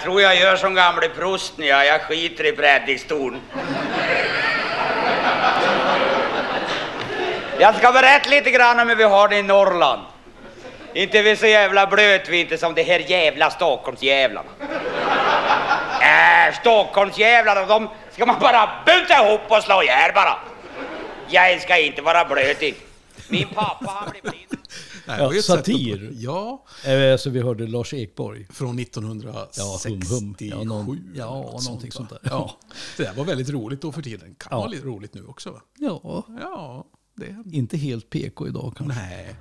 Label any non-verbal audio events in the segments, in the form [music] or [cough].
Jag tror jag gör som gamle prosten, ja. jag skiter i predikstolen. Jag ska berätta lite grann om hur vi har det i Norrland. Inte vi så jävla blöt vi inte som de här jävla Stockholmsjävlarna. Äh, Stockholmsjävlarna, de ska man bara buta ihop och slå ihjäl bara. Jag ska inte vara blöt i. Min pappa han blev blind. Ja, satir. Att, ja, Eh, Så vi hörde Lars Ekborg. från 1967. Ja, hum, hum. Ja, någon- ja, något någonting sånt va? där. Ja. [laughs] Det där var väldigt roligt då för tiden. Kan Ja. vara lite roligt nu också va? Ja, Ja, det... inte helt PK idag kanske. Nej.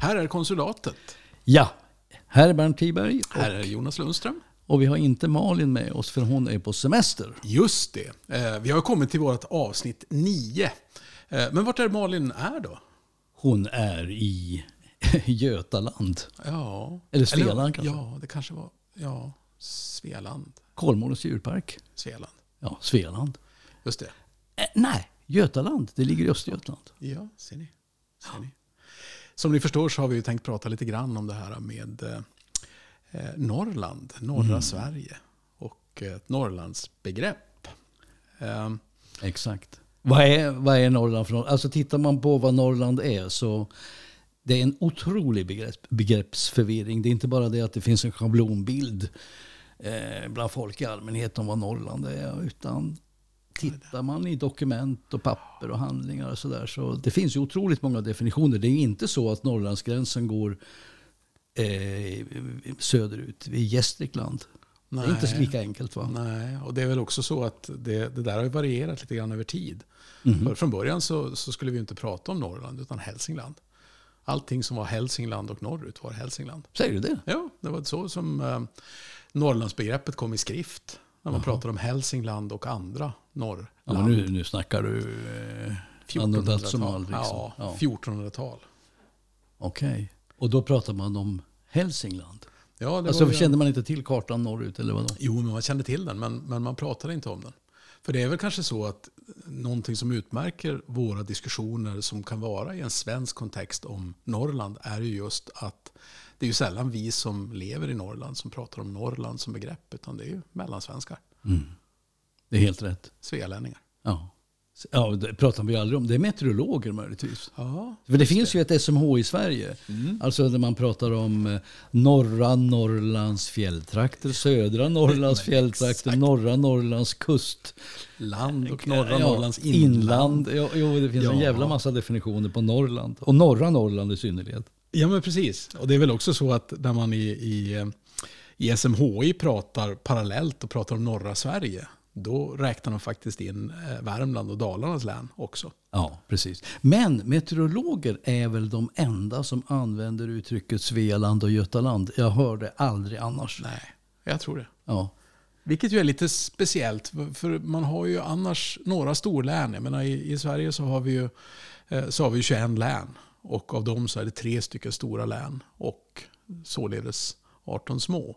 Här är konsulatet. Ja, här är Bernt Tiberg Här är Jonas Lundström. och vi har inte Malin med oss för hon är på semester. Just det. Eh, Vi har kommit till vårt avsnitt 9. Men vart är Malin är då? Hon är i [laughs] Götaland. Ja. Eller Svealand kanske? Ja, det kanske var... Ja, Svealand. Kolmårdens djurpark. Svealand. Ja, Svealand. Just det. Eh, nej, Götaland. Det ligger i Östergötland. Ja, ser ni. Ser ni. Som ni förstår så har vi ju tänkt prata lite grann om det här med eh, eh, Norrland, norra Mm. Sverige och ett Norrlandsbegrepp. Eh, Exakt. Vad är, vad är Norrland för något? Alltså tittar man på vad Norrland är så det är en otrolig begrepp, begreppsförvirring. Det är inte bara det att det finns en schablonbild eh, bland folk i allmänhet om vad Norrland är. Utan tittar man i dokument och papper och handlingar och sådär så det finns ju otroligt många definitioner. Det är ju inte så att Norrlandsgränsen går eh, söderut, vid Gästrikland. Det är inte så Nej. lika enkelt va? nej, och det är väl också så att det, det där har varierat lite grann över tid. För från början så, så skulle vi inte prata om Norrland utan Hälsingland. Allting som var Hälsingland och norrut var Hälsingland. Säger du det? Ja, det var så som eh, Norrlandsbegreppet kom i skrift. När man pratar om Hälsingland och andra norrland. Ja, men nu, nu snackar du eh, anno dazumal. 1400-tal. Liksom. Ja, Ja. 1400-tal. Okej. Och då pratar man om Hälsingland. Ja, Alltså ju- kände man inte till kartan norrut eller vadå? Jo, men man kände till den, men, men man pratade inte om den. För det är väl kanske så att någonting som utmärker våra diskussioner som kan vara i en svensk kontext om Norrland är ju just att det är ju sällan vi som lever i Norrland som pratar om Norrland som begrepp, utan det är ju mellansvenskar, Det är helt rätt. svealänningar. Ja. Ja, det pratar vi aldrig om. Det är meteorologer möjligtvis. Ja, För det finns ju ett SMH i Sverige. Alltså när man pratar om eh, norra Norrlands fjälltrakter, södra Norrlands [laughs] fjälltrakter, norra Norrlands kust. land och norra Ja, Norrlands inland. Jo, jo, det finns en Ja. jävla massa definitioner på Norrland. Och norra Norrland i synnerhet. Ja, men precis. Och det är väl också så att när man i, i, eh, i SMHI pratar parallellt och pratar om norra Sverige, då räknar de faktiskt in eh, Värmland och Dalarnas län också. Ja, precis. Men meteorologer är väl de enda som använder uttrycket Svealand och Götaland. Jag hör det aldrig annars. Nej, jag tror det. Ja. Vilket ju är lite speciellt, för man har ju annars några storlän. Jag menar, i, I Sverige så har, vi ju, eh, så har vi ju 21 län. Och av dem så är det tre stycken stora län och således 18 små.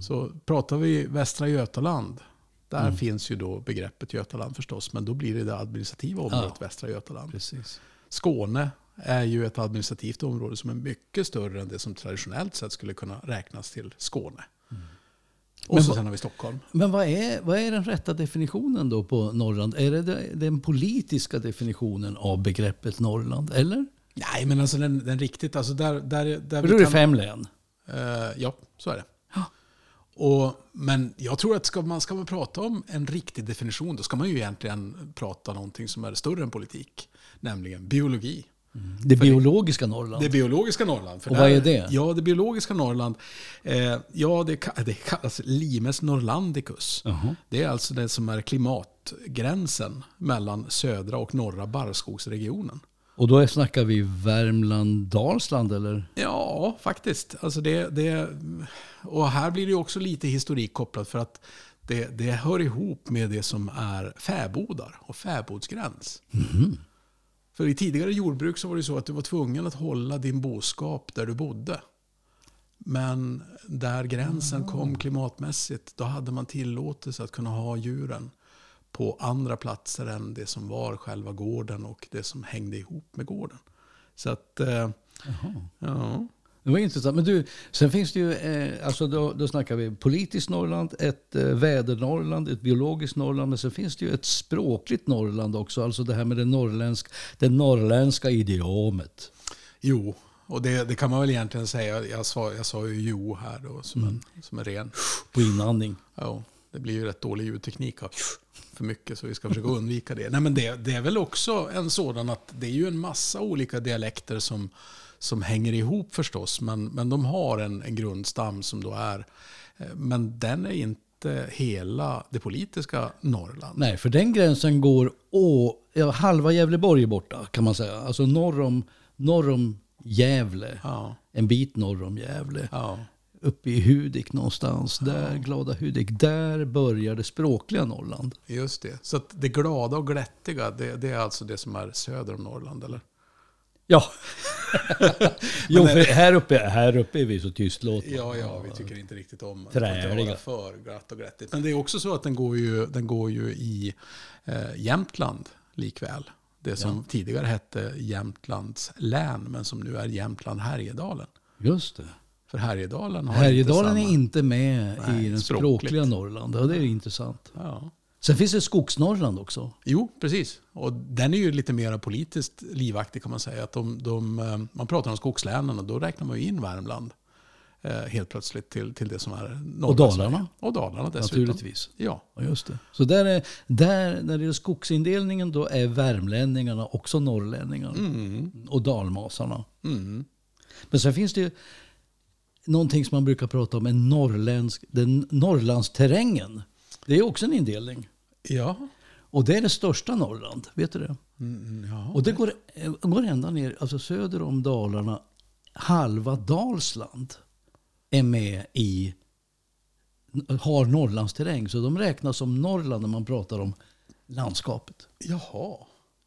Så pratar vi Västra Götaland, där finns ju då begreppet Götaland förstås. Men då blir det det administrativa området Västra Götaland. Precis. Skåne är ju ett administrativt område som är mycket större än det som traditionellt sett skulle kunna räknas till Skåne. Och Men så sen har vi Stockholm. Men vad är, vad är den rätta definitionen då på Norrland? Är det den politiska definitionen av begreppet Norrland? Eller? Nej, men alltså den, den riktigt, alltså där, där, där För då är det fem län. Eh, ja, så är det. Och, men jag tror att ska man ska man prata om en riktig definition, då ska man ju egentligen prata någonting som är större än politik. Nämligen biologi. Det biologiska Norrland. Det biologiska Norrland. För Och vad är det? Ja, det biologiska Norrland. Eh, ja, det, det kallas Limes norrlandicus. Jaha. Det är alltså det som är klimatgränsen mellan södra och norra barrskogsregionen. Och då snackar vi Värmland, Dalsland eller? Ja, faktiskt. Alltså det, det, och här blir det också lite historik kopplat för att det, det hör ihop med det som är fäbodar och fäbodsgräns. För i tidigare jordbruk så var det så att du var tvungen att hålla din boskap där du bodde. Men där gränsen kom klimatmässigt, då hade man tillåtelse att kunna ha djuren på andra platser än det som var själva gården och det som hängde ihop med gården. Så att, eh, ja. Det var intressant. Men du, sen finns det ju, eh, alltså då, då snackar vi politiskt Norrland, ett eh, väder-Norrland, ett biologiskt Norrland, men sen finns det ju ett språkligt Norrland också. Alltså det här med det, norrländsk, det norrländska idiomet. Jo, och det, det kan man väl egentligen säga. Jag sa, jag sa ju jo här då, som, en, som en ren. På inandning. Ja, det blir ju rätt dålig ljudteknik av för mycket så vi ska försöka undvika det. Nej, men det, det är väl också en sådan att det är ju en massa olika dialekter som, som hänger ihop förstås. Men, men de har en, en grundstam som då är, eh, men den är inte hela det politiska Norrland. Nej, för den gränsen går å, ja, halva Gävleborg är borta kan man säga. Alltså norr om, norr om Gävle. Ja, En bit norr om Gävle. ja, Uppe i Hudik någonstans. Där, glada Hudik. Där börjar det språkliga Norrland. just det. Så det glada och glättiga, det, det är alltså det som är söder om Norrland, eller? Ja. [laughs] jo, för här uppe, här uppe är vi så tystlåtna. Ja, ja, vi tycker inte riktigt om att för glatt och glättigt. Men det är också så att den går ju, den går ju i eh, Jämtland likväl. Det som tidigare hette Jämtlands län, men som nu är Jämtland Härjedalen. Just det. För Härjedalen har Härjedalen inte är inte med Nej, i den språkligt. språkliga Norrland. Ja, det är intressant. Ja. Sen finns det Skogsnorrland också. Jo, precis. Och den är ju lite mer politiskt livaktig kan man säga. Att de, de, eh, man pratar om skogslänen och då räknar man ju in Värmland eh, helt plötsligt till, till det som är norra Och Dalarna. Och Dalarna dessutom. Naturligtvis. Ja, Ja, just det. Så där, är, där när det gäller skogsindelningen då är värmlänningarna också norrlänningar. Och dalmasarna. mm. Men sen finns det ju någonting som man brukar prata om, en norrländsk, den Norrlandsterrängen. Det är också en indelning. ja. Och det är det största Norrland, vet du det? Mm, ja. Och det går, eh, går ända ner, alltså söder om Dalarna, halva Dalsland är med i, har Norrlandsterräng. Så de räknas som Norrland när man pratar om landskapet. Jaha,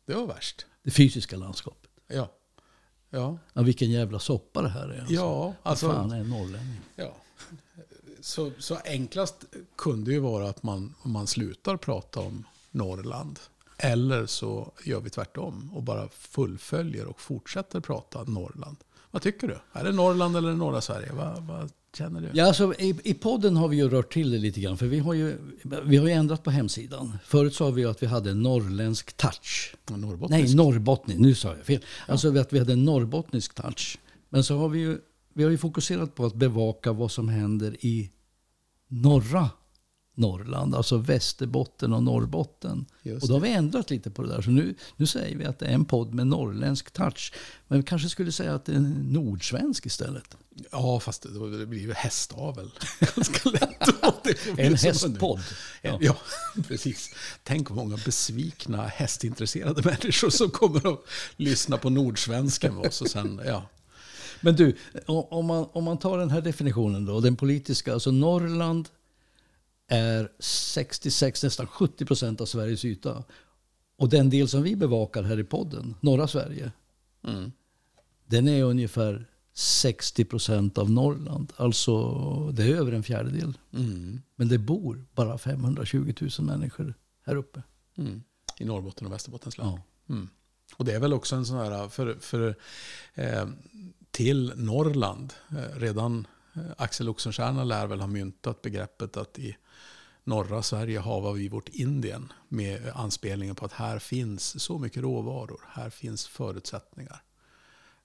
det var värst. Det fysiska landskapet. Ja. Ja, Ja, vilken jävla soppa det här är. Alltså. ja alltså, fan är en norrlänning? ja. Så, så enklast kunde ju vara att man, man slutar prata om Norrland. Eller så gör vi tvärtom och bara fullföljer och fortsätter prata Norrland. Vad tycker du? Är det Norrland eller norra Sverige? Vad, vad känner du? Ja, alltså, i, I podden har vi ju rört till det lite grann. För vi har ju, vi har ju ändrat på hemsidan. Förut sa vi att vi hade en norrländsk touch. Norrbottnisk? Nej, norrbottnisk. Nu sa jag fel. Alltså att vi hade en norrbottnisk touch. Men så har vi ju, vi har ju fokuserat på att bevaka vad som händer i norra Norrland. Alltså Västerbotten och Norrbotten. Och då har vi ändrat lite på det där. Så nu, nu säger vi att det är en podd med norrländsk touch. Men vi kanske skulle säga att det är en nordsvensk istället. Ja, fast det, det blir ju hästavel. [laughs] Ganska lätt. En hästpodd. Ja. ja, [laughs] precis. Tänk många besvikna hästintresserade [laughs] människor som kommer att lyssna på nordsvenskan med oss. Och sen, ja. Men du, om man, om man tar den här definitionen då, den politiska, alltså Norrland är 66, nästan 70 procent av Sveriges yta. Och den del som vi bevakar här i podden, norra Sverige, Mm. den är ungefär 60 procent av Norrland. Alltså det är över en fjärdedel. Mm. Men det bor bara 520 000 människor här uppe. Mm. I Norrbotten och Västerbottens län. Ja. Mm. Och det är väl också en sån här, för, för eh, till Norrland, eh, redan eh, Axel Oxenstierna lär väl ha myntat begreppet att i norra Sverige har vi vårt Indien med anspelningen på att här finns så mycket råvaror, här finns förutsättningar.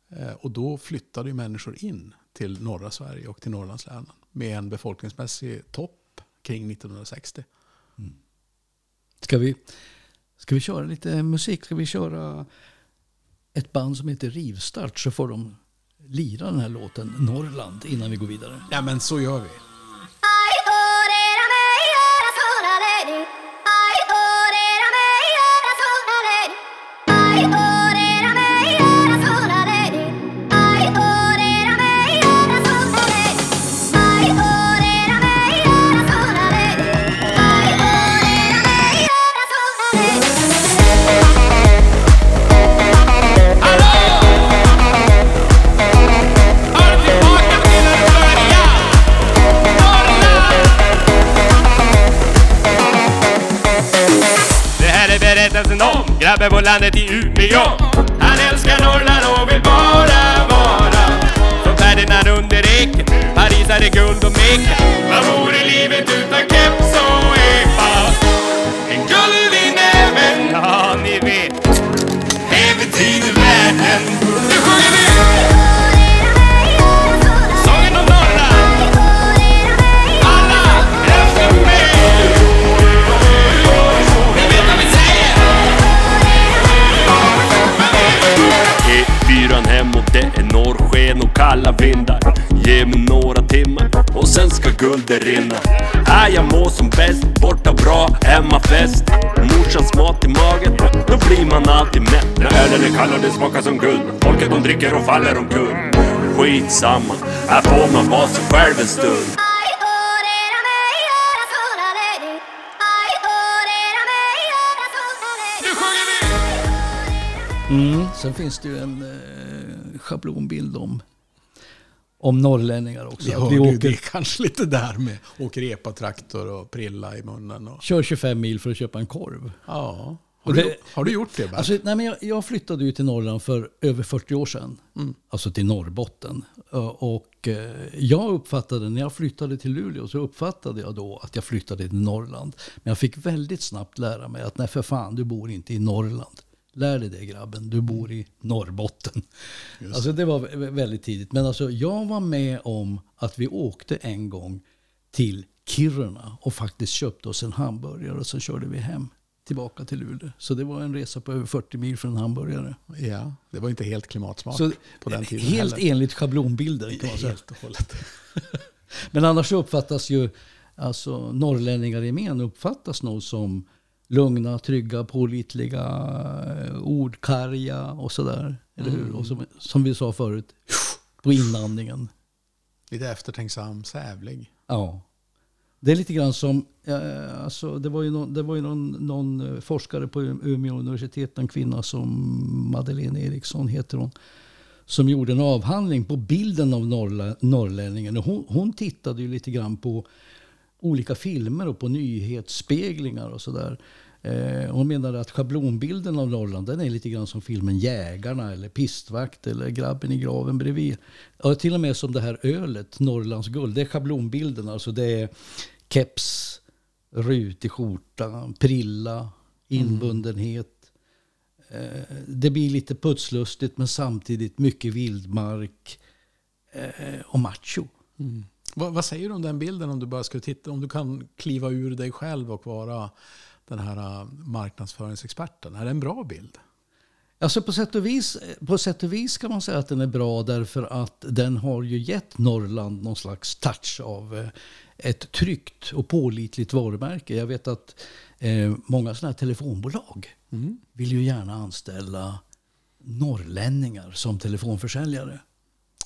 Eh, och då flyttade ju människor in till norra Sverige och till Norrlandslänen med en befolkningsmässig topp kring 1960. Ska vi, ska vi köra lite musik? Ska vi köra ett band som heter Rivstart så får de lira den här låten Norrland innan vi går vidare. Ja men så gör vi. Grabben på landet i Umeå. Han älskar Norrland och vill bara vara som Ferdinand under eken. Paris hade guld och meken. Vad vore livet utan keps och epa? En guld i näven, ja ni vet. Det betyder kalla vindar. Ge mig några timmar och sen ska guldet rinna. Är jag må som bäst, borta bra, hemmafest Morsans mat i magen, då blir man alltid mätt. När ölen är kall och det smakar som guld Folket de dricker och faller omkull. Skitsamma, här får man vara sig själv en stund! Mm. Sen finns det ju en eh, schablonbild om, om norrlänningar också. Vi Att vi åker, det kanske lite där med åker epatraktor och prilla i munnen. Och, kör 25 mil för att köpa en korv. ja. Har, Och du, det- har du gjort det? Bert? Alltså, nej, men jag, jag flyttade ju till Norrland för över 40 år sedan. Alltså till Norrbotten. Och eh, jag uppfattade, när jag flyttade till Luleå, så uppfattade jag då att jag flyttade till Norrland. Men jag fick väldigt snabbt lära mig att nej för fan, du bor inte i Norrland. Lär dig det grabben, du bor i Norrbotten. Alltså det var vä- väldigt tidigt. Men alltså jag var med om att vi åkte en gång till Kiruna och faktiskt köpte oss en hamburgare och sen körde vi hem tillbaka till Luleå. Så det var en resa på över 40 mil för en hamburgare. ja, det var inte helt klimatsmart Så på den tiden helt heller. enligt schablonbilden kan man säga. Helt och hållet. [laughs] Men annars så uppfattas ju alltså, norrlänningar i gemen uppfattas nog som lugna, trygga, pålitliga, eh, ordkarga och sådär. Eller hur? Och som, som vi sa förut, på inandningen. Lite eftertänksam, sävlig. Ja. Det är lite grann som, eh, alltså, det var ju, någon, det var ju någon, någon eh, forskare på Umeå universitet, en kvinna som Madeleine Eriksson heter hon, som gjorde en avhandling på bilden av norrlä, norrlänningen. Hon, hon tittade ju lite grann på olika filmer och på nyhetsspeglingar och sådär. Eh, hon menade att schablonbilden av Norrland den är lite grann som filmen Jägarna eller Pistvakt eller Grabben i graven bredvid. Ja, till och med som det här ölet, Norrlands guld. Det är schablonbilden. Alltså det är keps, rutig skjorta, prilla, inbundenhet. Eh, det blir lite putslustigt men samtidigt mycket vildmark eh, och macho. Vad, vad säger du om den bilden om du bara skulle titta, om du kan kliva ur dig själv och vara den här äh, marknadsföringsexperten? Är det en bra bild? Alltså på sätt, och vis, på sätt och vis kan man säga att den är bra därför att den har ju gett Norrland någon slags touch av eh, ett tryggt och pålitligt varumärke. Jag vet att eh, många sådana här telefonbolag vill ju gärna anställa norrlänningar som telefonförsäljare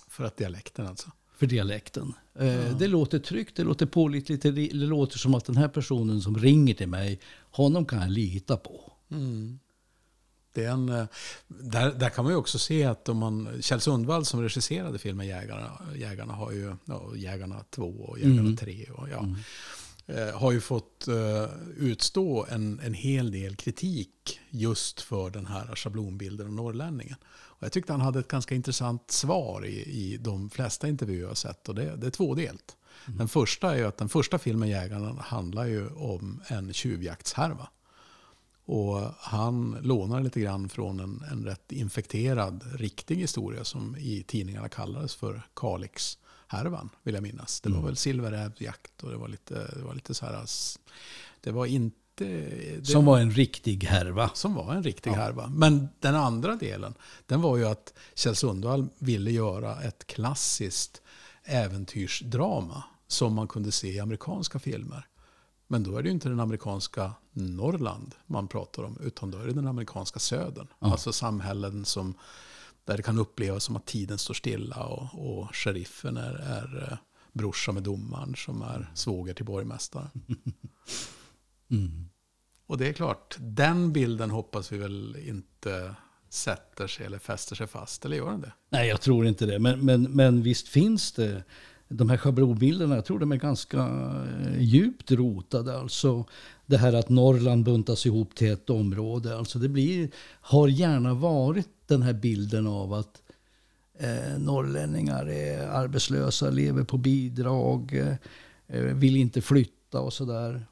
För att dialekten alltså. För dialekten. Eh, Det låter tryggt, det låter pålitligt, det, det låter som att den här personen som ringer till mig, honom kan jag lita på. Det är en, eh, där, där kan man ju också se att om man, Kjell Sundvall som regisserade filmen Jägarna, Jägarna har ju, ja, Jägarna 2 och Jägarna 3 och ja, eh, har ju fått eh, utstå en, en hel del kritik just för den här schablonbilden av norrlänningen. Och jag tyckte han hade ett ganska intressant svar i, i de flesta intervjuer jag sett och det, det är tvådelt. Den första är att den första filmen Jägarna handlar ju om en tjuvjaktshärva. Och han lånar lite grann från en, en rätt infekterad riktig historia som i tidningarna kallades för Kalix-härvan, vill jag minnas. Det var väl silverrävjakt och det var lite, det var lite så här... Det var inte... Det, Som var en riktig härva. som var en riktig härva. Men den andra delen, den var ju att Kjell Sundvall ville göra ett klassiskt äventyrsdrama som man kunde se i amerikanska filmer. Men då är det ju inte den amerikanska Norrland man pratar om, utan då är det den amerikanska södern. Alltså samhällen som, där det kan upplevas som att tiden står stilla och, och sheriffen är, är eh, brorsa med domaren som är svåger till borgmästaren. [laughs] Och det är klart, den bilden hoppas vi väl inte sätter sig eller fäster sig fast, eller gör den det? Nej, jag tror inte det. Men, men, men visst finns det de här schablonbilderna, jag tror de är ganska eh, djupt rotade. Alltså det här att Norrland buntas ihop till ett område. Alltså det blir, har gärna varit den här bilden av att eh, norrlänningar är arbetslösa, lever på bidrag, eh, vill inte flytta och sådär.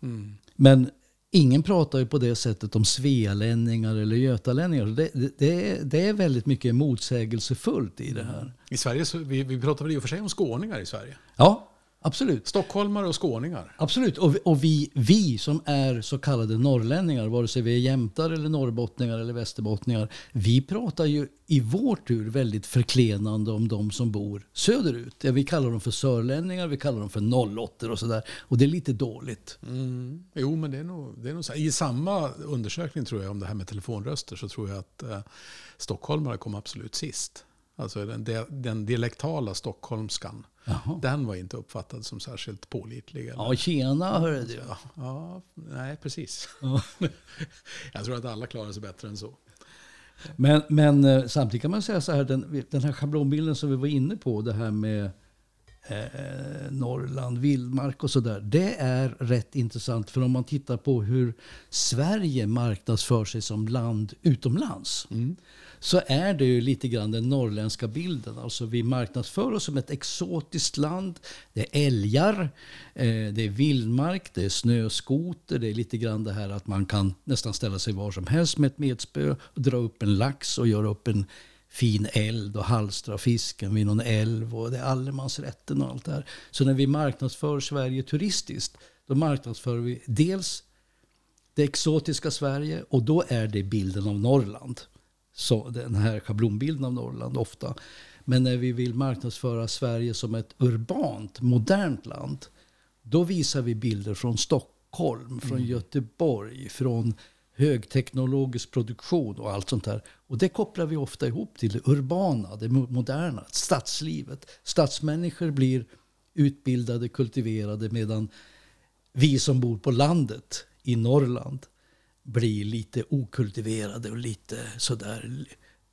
Men ingen pratar ju på det sättet om svealänningar eller götalänningar. Det, det, det, är, det är väldigt mycket motsägelsefullt i det här. I Sverige, så, vi, vi pratar väl i och för sig om skåningar i Sverige. Ja, absolut. Stockholmare och skåningar. Absolut. Och, vi- och vi, vi som är så kallade norrlänningar, vare sig vi är jämtar eller norrbottningar eller västerbottningar, vi pratar ju i vår tur väldigt förklenande om de som bor söderut. Ja, vi kallar dem för sörlänningar, vi kallar dem för nollåttor och sådär. Och det är lite dåligt. Jo, men det är nog, det är nog så. I samma undersökning tror jag om det här med telefonröster så tror jag att eh, stockholmare kom absolut sist. Alltså den, de- den dialektala stockholmskan. Jaha. Den var inte uppfattad som särskilt pålitlig. eller- Ja, tjena hörru du. Ja, ja, nej precis. [laughs] jag tror att alla klarar sig bättre än så. Men, men eh, samtidigt kan man säga så här, den, den här schablonbilden som vi var inne på, det här med eh, Norrland, vildmark och sådär. Det är rätt intressant för om man tittar på hur Sverige marknadsför sig som land utomlands. Så är det ju lite grann den norrländska bilden. Alltså vi marknadsför oss som ett exotiskt land. Det är älgar, eh, det är vildmark, det är snöskoter. Det är lite grann det här att man kan nästan ställa sig var som helst med ett metspö och dra upp en lax och göra upp en fin eld och halstra fisken vid någon älv och det är allemansrätten och allt det här. Så när vi marknadsför Sverige turistiskt, då marknadsför vi dels det exotiska Sverige och då är det bilden av Norrland. Så den här schablonbilden av Norrland ofta. Men när vi vill marknadsföra Sverige som ett urbant, modernt land, då visar vi bilder från Stockholm, från Göteborg, från högteknologisk produktion och allt sånt där. Och det kopplar vi ofta ihop till det urbana, det mo- moderna, stadslivet. Stadsmänniskor blir utbildade, kultiverade medan vi som bor på landet i Norrland blir lite okultiverade och lite sådär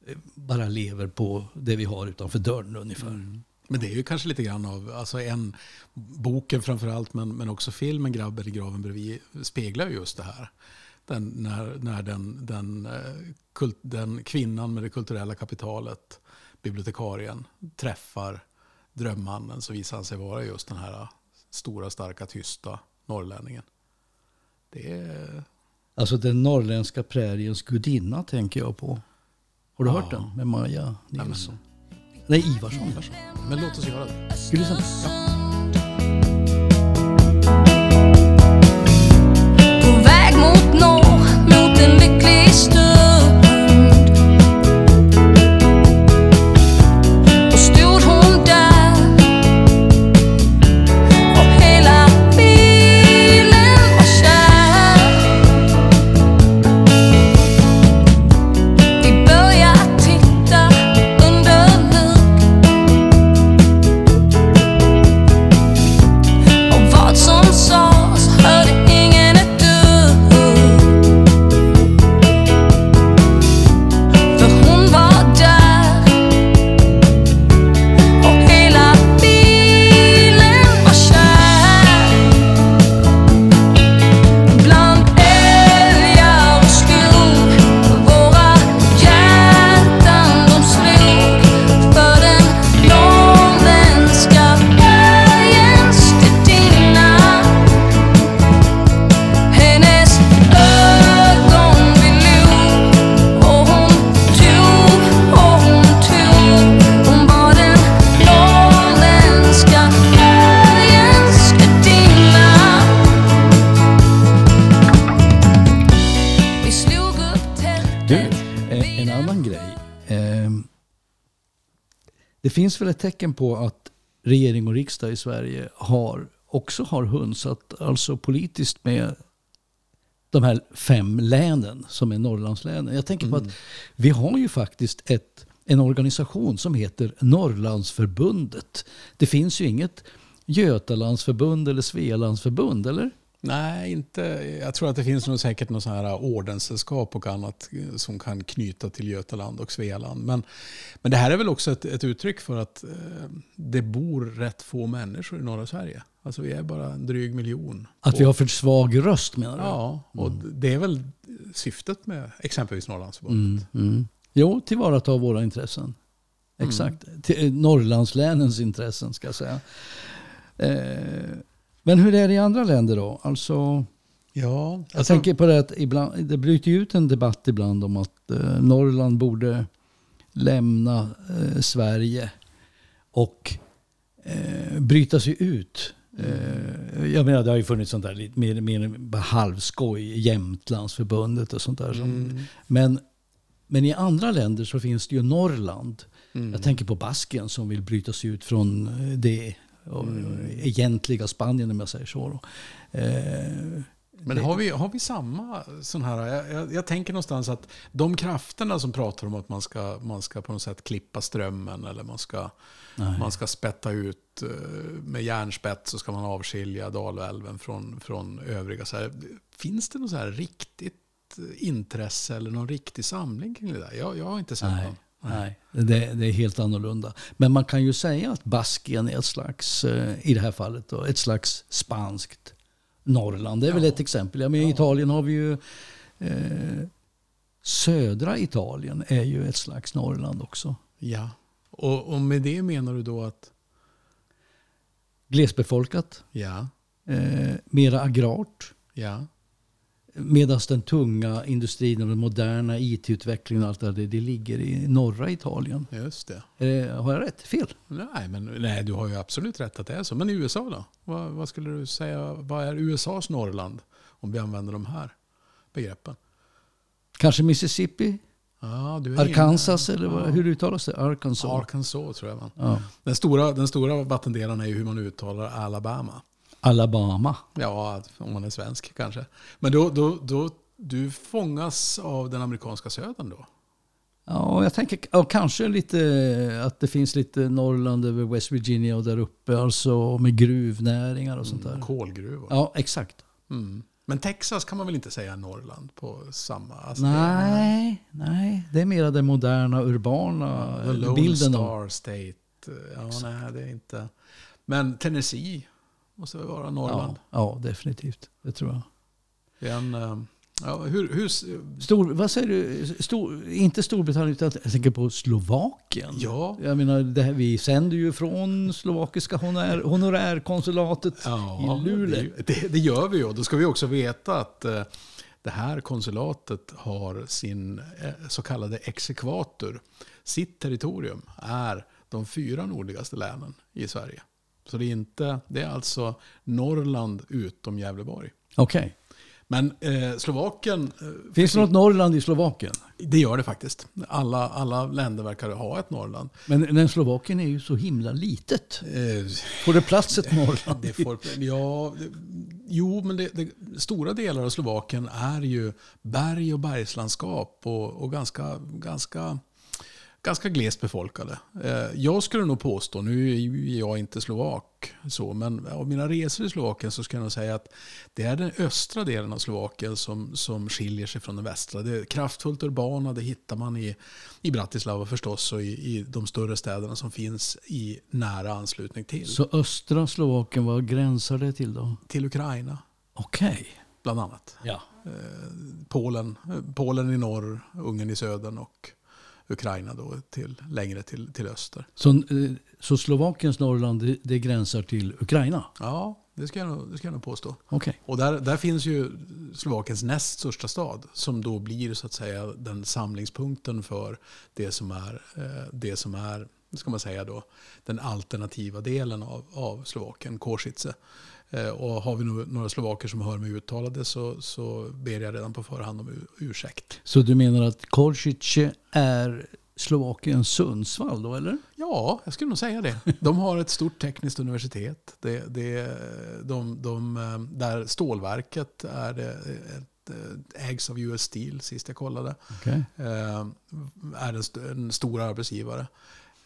eh, bara lever på det vi har utanför dörren ungefär. Mm. Men det är ju kanske lite grann av, alltså en, boken framförallt, men, men också filmen Grabben i graven bredvid speglar ju just det här. Den, när när den, den, eh, kult, den kvinnan med det kulturella kapitalet, bibliotekarien, träffar drömmannen så visar han sig vara just den här stora, starka, tysta norrlänningen. Det är, Alltså den norrländska präriens gudinna tänker jag på. Har du hört den? Med Maja Nilsson. Nej, Ivarsson. men låt oss göra det. Ska vi lyssna? På finns väl ett tecken på att regering och riksdag i Sverige har, också har hunsat, alltså politiskt med de här fem länen som är Norrlandslänen. Jag tänker på att vi har ju faktiskt ett, en organisation som heter Norrlandsförbundet. Det finns ju inget Götalandsförbund eller Svealandsförbund, eller? Nej, inte. Jag tror att det finns nog säkert sån här ordenssällskap och annat som kan knyta till Götaland och Svealand. Men, men det här är väl också ett, ett uttryck för att eh, det bor rätt få människor i norra Sverige. Alltså vi är bara en dryg miljon. Att vi har för svag röst menar du? Ja, och det är väl syftet med exempelvis Norrlandsförbundet. Mm, mm. Jo, tillvarata våra intressen. Exakt. Till, eh, Norrlandslänens intressen ska jag säga. Eh, men hur är det i andra länder då? Alltså, Ja, jag alltså, tänker på det att ibland, det bryter ut en debatt ibland om att eh, Norrland borde lämna eh, Sverige och eh, bryta sig ut. Eh, jag menar, det har ju funnits sånt där lite mer, mer halvskoj, Jämtlandsförbundet och sånt där. Som, men, men i andra länder så finns det ju Norrland. Jag tänker på Baskien som vill bryta sig ut från eh, det och, egentliga Spanien om jag säger så. Eh, Men har vi, har vi samma sån här... Jag, jag, jag tänker någonstans att de krafterna som pratar om att man ska, man ska på något sätt klippa strömmen eller man ska, man ska spätta ut eh, med järnspett så ska man avskilja Dalälven från, från övriga. Så här, finns det något så här riktigt intresse eller någon riktig samling kring det där? Jag, jag har inte sett Nej, någon. Nej det, det är helt annorlunda. Men man kan ju säga att Baskien är ett slags, eh, i det här fallet, då, ett slags spanskt Norrland. Det är väl ett exempel. Jag menar, I Italien har vi ju eh, södra Italien är ju ett slags Norrland också. Ja. Och, och med det menar du då att... Glesbefolkat, Ja, eh, mera agrart. ja. Medan den tunga industrin och den moderna IT-utvecklingen och allt det där, det ligger i norra Italien. Just det. Eh, har jag rätt? Fel? Nej, men, nej, du har ju absolut rätt att det är så. Men i USA då? Vad, vad skulle du säga, vad är USAs Norrland? Om vi använder de här begreppen. Kanske Mississippi? Ja, du är Arkansas inne. eller vad, Ja. hur uttalas det? Arkansas? Arkansas tror jag. Man. Ja. Den, stora, den stora vattendelaren är ju hur man uttalar Alabama. Alabama. Ja, om man är svensk kanske. Men då, då, då, du fångas av den amerikanska södern då? Ja, jag tänker ja, kanske lite att det finns lite Norrland över West Virginia och där uppe. Alltså med gruvnäringar och sånt där. Kolgruvor. Ja, exakt. Mm. Men Texas kan man väl inte säga Norrland på samma... Alltså det- Nej, nej. Det är mera den moderna, urbana The Lone bilden. Av. Star State. Ja, nej, det är inte... Men Tennessee måste väl vara Norrland. Ja, ja, definitivt. Det tror jag. Det är en, eh, ja, hur, hur, Stor, vad säger du? Stor, inte Storbritannien, utan jag tänker på Slovakien. ja, Jag menar, det här, vi sänder ju från slovakiska honor, honorärkonsulatet ja, i Luleå. Det, det, det gör vi ju. Då ska vi också veta att eh, det här konsulatet har sin eh, så kallade exekvator. Sitt territorium är de fyra nordligaste länen i Sverige. Så det är, inte, det är alltså Norrland utom Gävleborg. Okej. Men eh, Slovakien, eh, Finns det något Norrland i Slovakien? det gör det faktiskt. Alla, alla länder verkar ha ett Norrland. Men, men Slovakien är ju så himla litet. Eh, Får det plats ett [laughs] Norrland? det får, ja, det, jo, men det, det, stora delar av Slovakien är ju berg och bergslandskap och, och ganska, ganska, ganska glest befolkade. Eh, jag skulle nog påstå, nu är jag inte slovak, så, men av mina resor i Slovakien så skulle jag nog säga att det är den östra delen av Slovakien som, som skiljer sig från den västra. Det kraftfullt urbana, det hittar man i, i Bratislava förstås och i, i de större städerna som finns i nära anslutning till, Så östra Slovakien, vad gränsar det till då? till Ukraina. Okej. bland annat. Ja. Polen, Polen i norr, Ungern i södern och Ukraina då till, längre till, till öster. Så, eh, så Slovakiens Norrland, det, det gränsar till Ukraina? Ja, det ska jag nog, det ska jag nog påstå. Okej. Och där, där finns ju Slovakiens näst största stad som då blir så att säga den samlingspunkten för det som är, eh, det som är ska man säga då, den alternativa delen av, av Slovakien, Košice. Eh, och har vi några slovaker som hör mig uttala det så, så ber jag redan på förhand om ursäkt. Så du menar att Korsice är Slovakiens Sundsvall då, eller? Ja, jag skulle nog säga det. De har ett stort tekniskt universitet. Det, det, de, de, eh, där stålverket är det ett, eh, ägs av US Steel, sist jag kollade. Okej. Eh, är en, st- en stor arbetsgivare.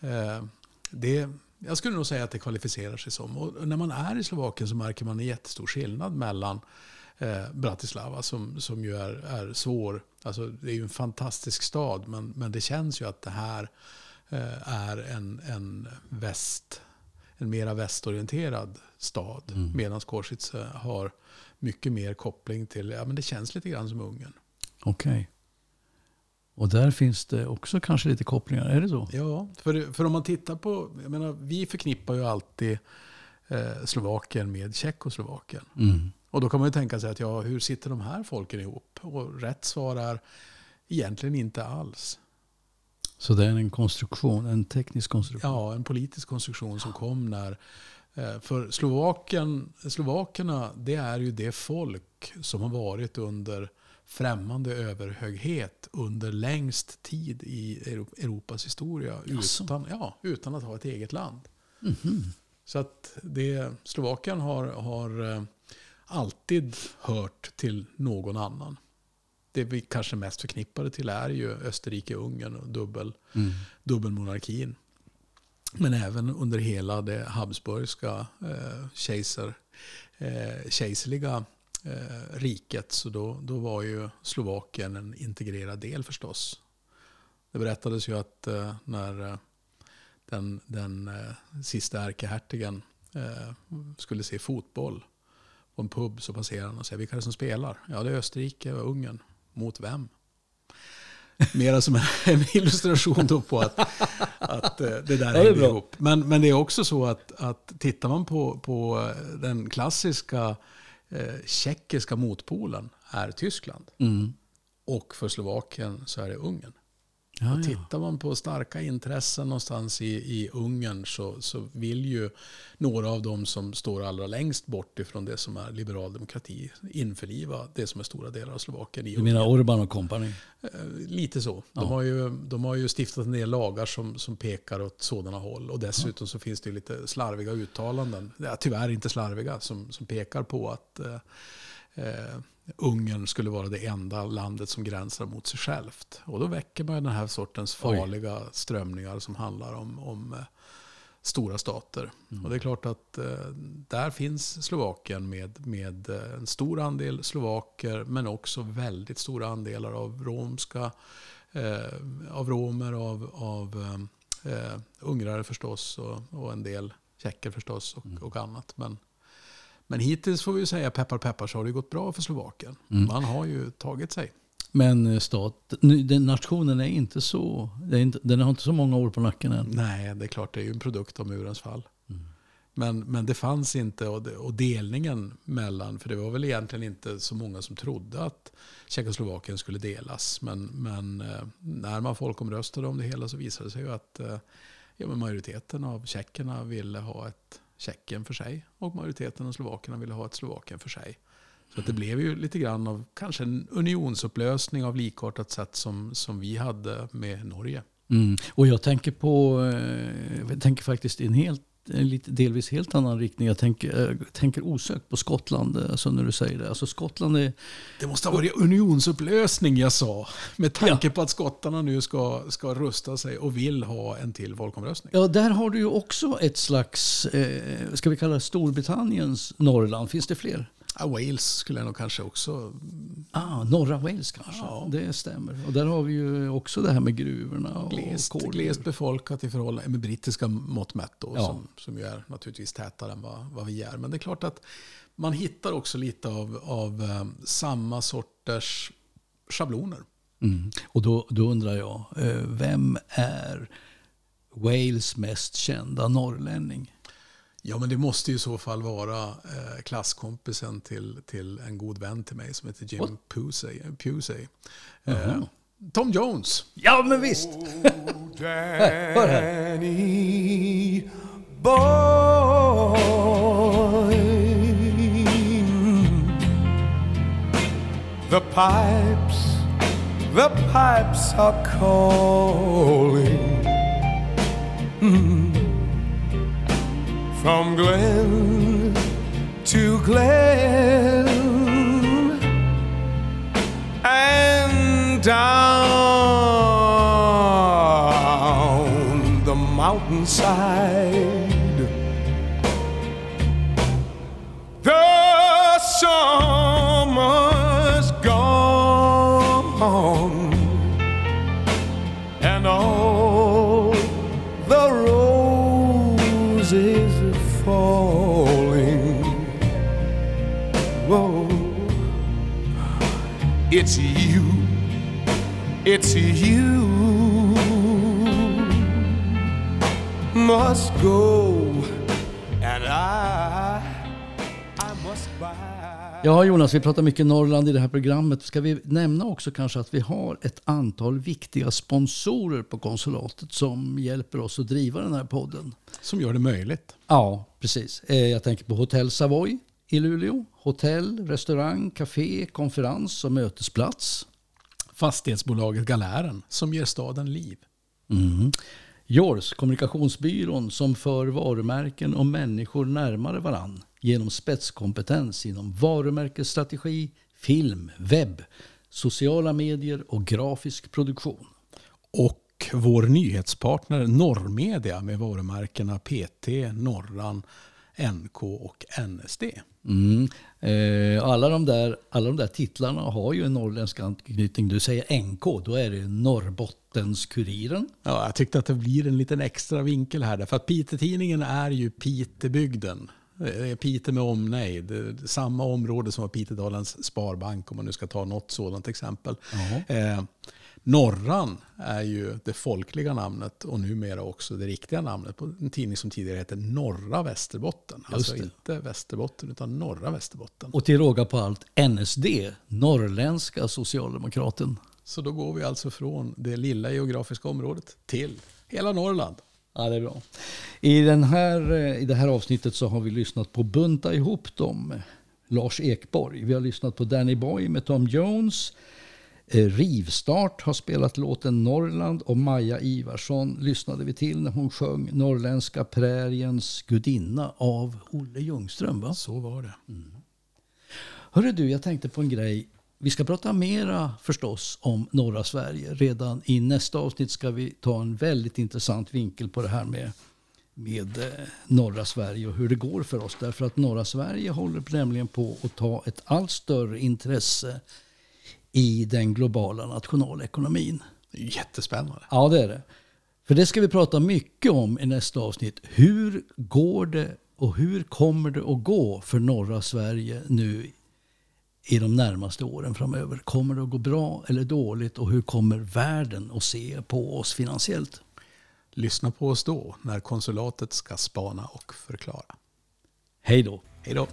Eh, det, jag skulle nog säga att det kvalificerar sig som. Och när man är i Slovakien så märker man en jättestor skillnad mellan eh, Bratislava som, som ju är, är svår. Alltså, det är ju en fantastisk stad men, men det känns ju att det här eh, är en, en väst en mera västorienterad stad. Medan Košice har mycket mer koppling till, ja men det känns lite grann som Ungern. Okej. Och där finns det också kanske lite kopplingar, är det så? Ja, för, för om man tittar på, jag menar vi förknippar ju alltid eh, Slovakien med Tjeckoslovakien. Mm. Och då kan man ju tänka sig att ja, hur sitter de här folken ihop? Och rätt svar är egentligen inte alls. Så det är en konstruktion, en teknisk konstruktion? Ja, en politisk konstruktion som kom när... eh, För Slovakien, Slovakerna, det är ju det folk som har varit under främmande överhöghet under längst tid i Euro- Europas historia Jaså? utan, ja, utan att ha ett eget land. Så att det, Slovakien har, har eh, alltid hört till någon annan. Det vi kanske mest förknippade till är ju Österrike-Ungern och dubbel, dubbelmonarkin. Men även under hela det habsburgska eh, kejsar, eh, kejserliga eh, riket. Så då, då var ju Slovakien en integrerad del förstås. Det berättades ju att eh, när eh, den, den eh, sista ärkehertigen eh, skulle se fotboll på en pub så passerade han och säger vilka är det som spelar? Ja, det är Österrike och Ungern. Mot vem? Mera som en, illustration då på att, att eh, det där hänger ihop. Men, men det är också så att, att tittar man på, på den klassiska eh, tjeckiska motpolen är Tyskland. Mm. Och för Slovakien så är det Ungern. Ja, Och ja. tittar man på starka intressen någonstans i, i Ungern så, så vill ju några av dem som står allra längst bort ifrån det som är liberal demokrati införliva det som är stora delar av Slovakien i Du menar Orban och company? Eh, Lite så. De, Ja. har ju, de har ju stiftat en del lagar som, som pekar åt sådana håll. Och dessutom så finns det ju lite slarviga uttalanden, ja, tyvärr inte slarviga, som, som pekar på att eh, eh, Ungern skulle vara det enda landet som gränsar mot sig självt. Och då väcker man den här sortens Oj. farliga strömningar som handlar om, om eh, stora stater. Och det är klart att eh, där finns Slovakien med, med eh, en stor andel slovaker men också väldigt stora andelar av romska, eh, av romer, av, av eh, ungrare förstås och, och en del tjecker förstås och, och annat. Men, men hittills får vi säga peppar peppar så har det gått bra för Slovakien. Man har ju tagit sig. Men eh, stat, den nationen är inte så, är inte, den har inte så många år på nacken än. Nej, det är klart det är ju en produkt av murens fall. Men, men det fanns inte, och, det, och delningen mellan, för det var väl egentligen inte så många som trodde att Tjeckoslovakien skulle delas. Men, men eh, när man folkomröstade om det hela så visade det sig ju att eh, ja, majoriteten av tjeckerna ville ha ett Tjeckien för sig och majoriteten av slovakerna ville ha ett Slovakien för sig. Så att det blev ju lite grann av kanske en unionsupplösning av likartat sätt som, som vi hade med Norge. Mm. Och jag tänker på, eh, jag tänker faktiskt i en helt, lite, delvis helt annan riktning. Jag tänker, eh, tänker osökt på Skottland, eh, alltså när du säger det. Alltså Skottland är, Det måste ha varit unionsupplösning jag sa. Med tanke på att skottarna nu ska, ska rusta sig och vill ha en till folkomröstning. ja där har du ju också ett slags, eh, ska vi kalla det Storbritanniens Norrland. Finns det fler? Ja, Wales skulle jag nog kanske också... Ah, norra Wales kanske. Ja. Det stämmer. Och där har vi ju också det här med gruvorna och Glest, kolgruvor. glest befolkat i förhållande med brittiska mått mätt då, Ja. som, som ju är naturligtvis tätare än vad, vad vi är. Men det är klart att man hittar också lite av, av eh, samma sorters schabloner. Mm. Och då, då undrar jag, eh, vem är Wales mest kända norrlänning? Ja, men det måste ju i så fall vara eh, klasskompisen till, till en god vän till mig som heter Jim? Pusey. Pusey. Eh, Jaha. Tom Jones. Ja, men visst! [laughs] Här. Danny boy. The pipes, the pipes are calling Mm. from glen to glen and down the mountainside. The sun. It's you, it's you must go, and I, I must buy. Ja Jonas, vi pratar mycket Norrland i det här programmet. Ska vi nämna också kanske att vi har ett antal viktiga sponsorer på konsulatet som hjälper oss att driva den här podden. Som gör det möjligt. Ja, precis. Eh, Jag tänker på Hotell Savoy i Luleå. Hotell, restaurang, café, konferens och mötesplats. Fastighetsbolaget Galären som ger staden liv. Jors, kommunikationsbyrån som för varumärken och människor närmare varann genom spetskompetens inom varumärkesstrategi, film, webb, sociala medier och grafisk produktion. Och vår nyhetspartner Norrmedia med varumärkena PT, Norran, NK och NSD. Mm. Eh, alla, de där, alla de där titlarna har ju en norrländsk anknytning. Du säger NK, då är det Norrbottens-Kuriren. Ja, jag tyckte att det blir en liten extra vinkel här. Därför att Piteå-tidningen är ju Pitebygden. Det är Pite med omnejd. Är Samma område som var Pitedalens Sparbank om man nu ska ta något sådant exempel. Eh, Norran är ju det folkliga namnet och numera också det riktiga namnet på en tidning som tidigare hette Norra Västerbotten. Alltså det. inte Västerbotten utan Norra Västerbotten. Och till råga på allt NSD, Norrländska Socialdemokraten. Så då går vi alltså från det lilla geografiska området till hela Norrland. Ja, det är bra. I, den här, eh, I det här avsnittet så har vi lyssnat på Bunta ihop dem, Lars Ekborg. Vi har lyssnat på Danny Boy med Tom Jones. Eh, Rivstart har spelat låten Norrland och Maja Ivarsson lyssnade vi till när hon sjöng Norrländska präriens gudinna av Olle Ljungström. Va? Så var det. Hörru du, jag tänkte på en grej. Vi ska prata mera förstås om norra Sverige. Redan i nästa avsnitt ska vi ta en väldigt intressant vinkel på det här med, med eh, norra Sverige och hur det går för oss. Därför att norra Sverige håller nämligen på att ta ett allt större intresse i den globala nationalekonomin. Jättespännande. Ja, det är det. För det ska vi prata mycket om i nästa avsnitt. Hur går det och hur kommer det att gå för norra Sverige nu i de närmaste åren framöver? Kommer det att gå bra eller dåligt och hur kommer världen att se på oss finansiellt? Lyssna på oss då när konsulatet ska spana och förklara. Hej då! Hej då!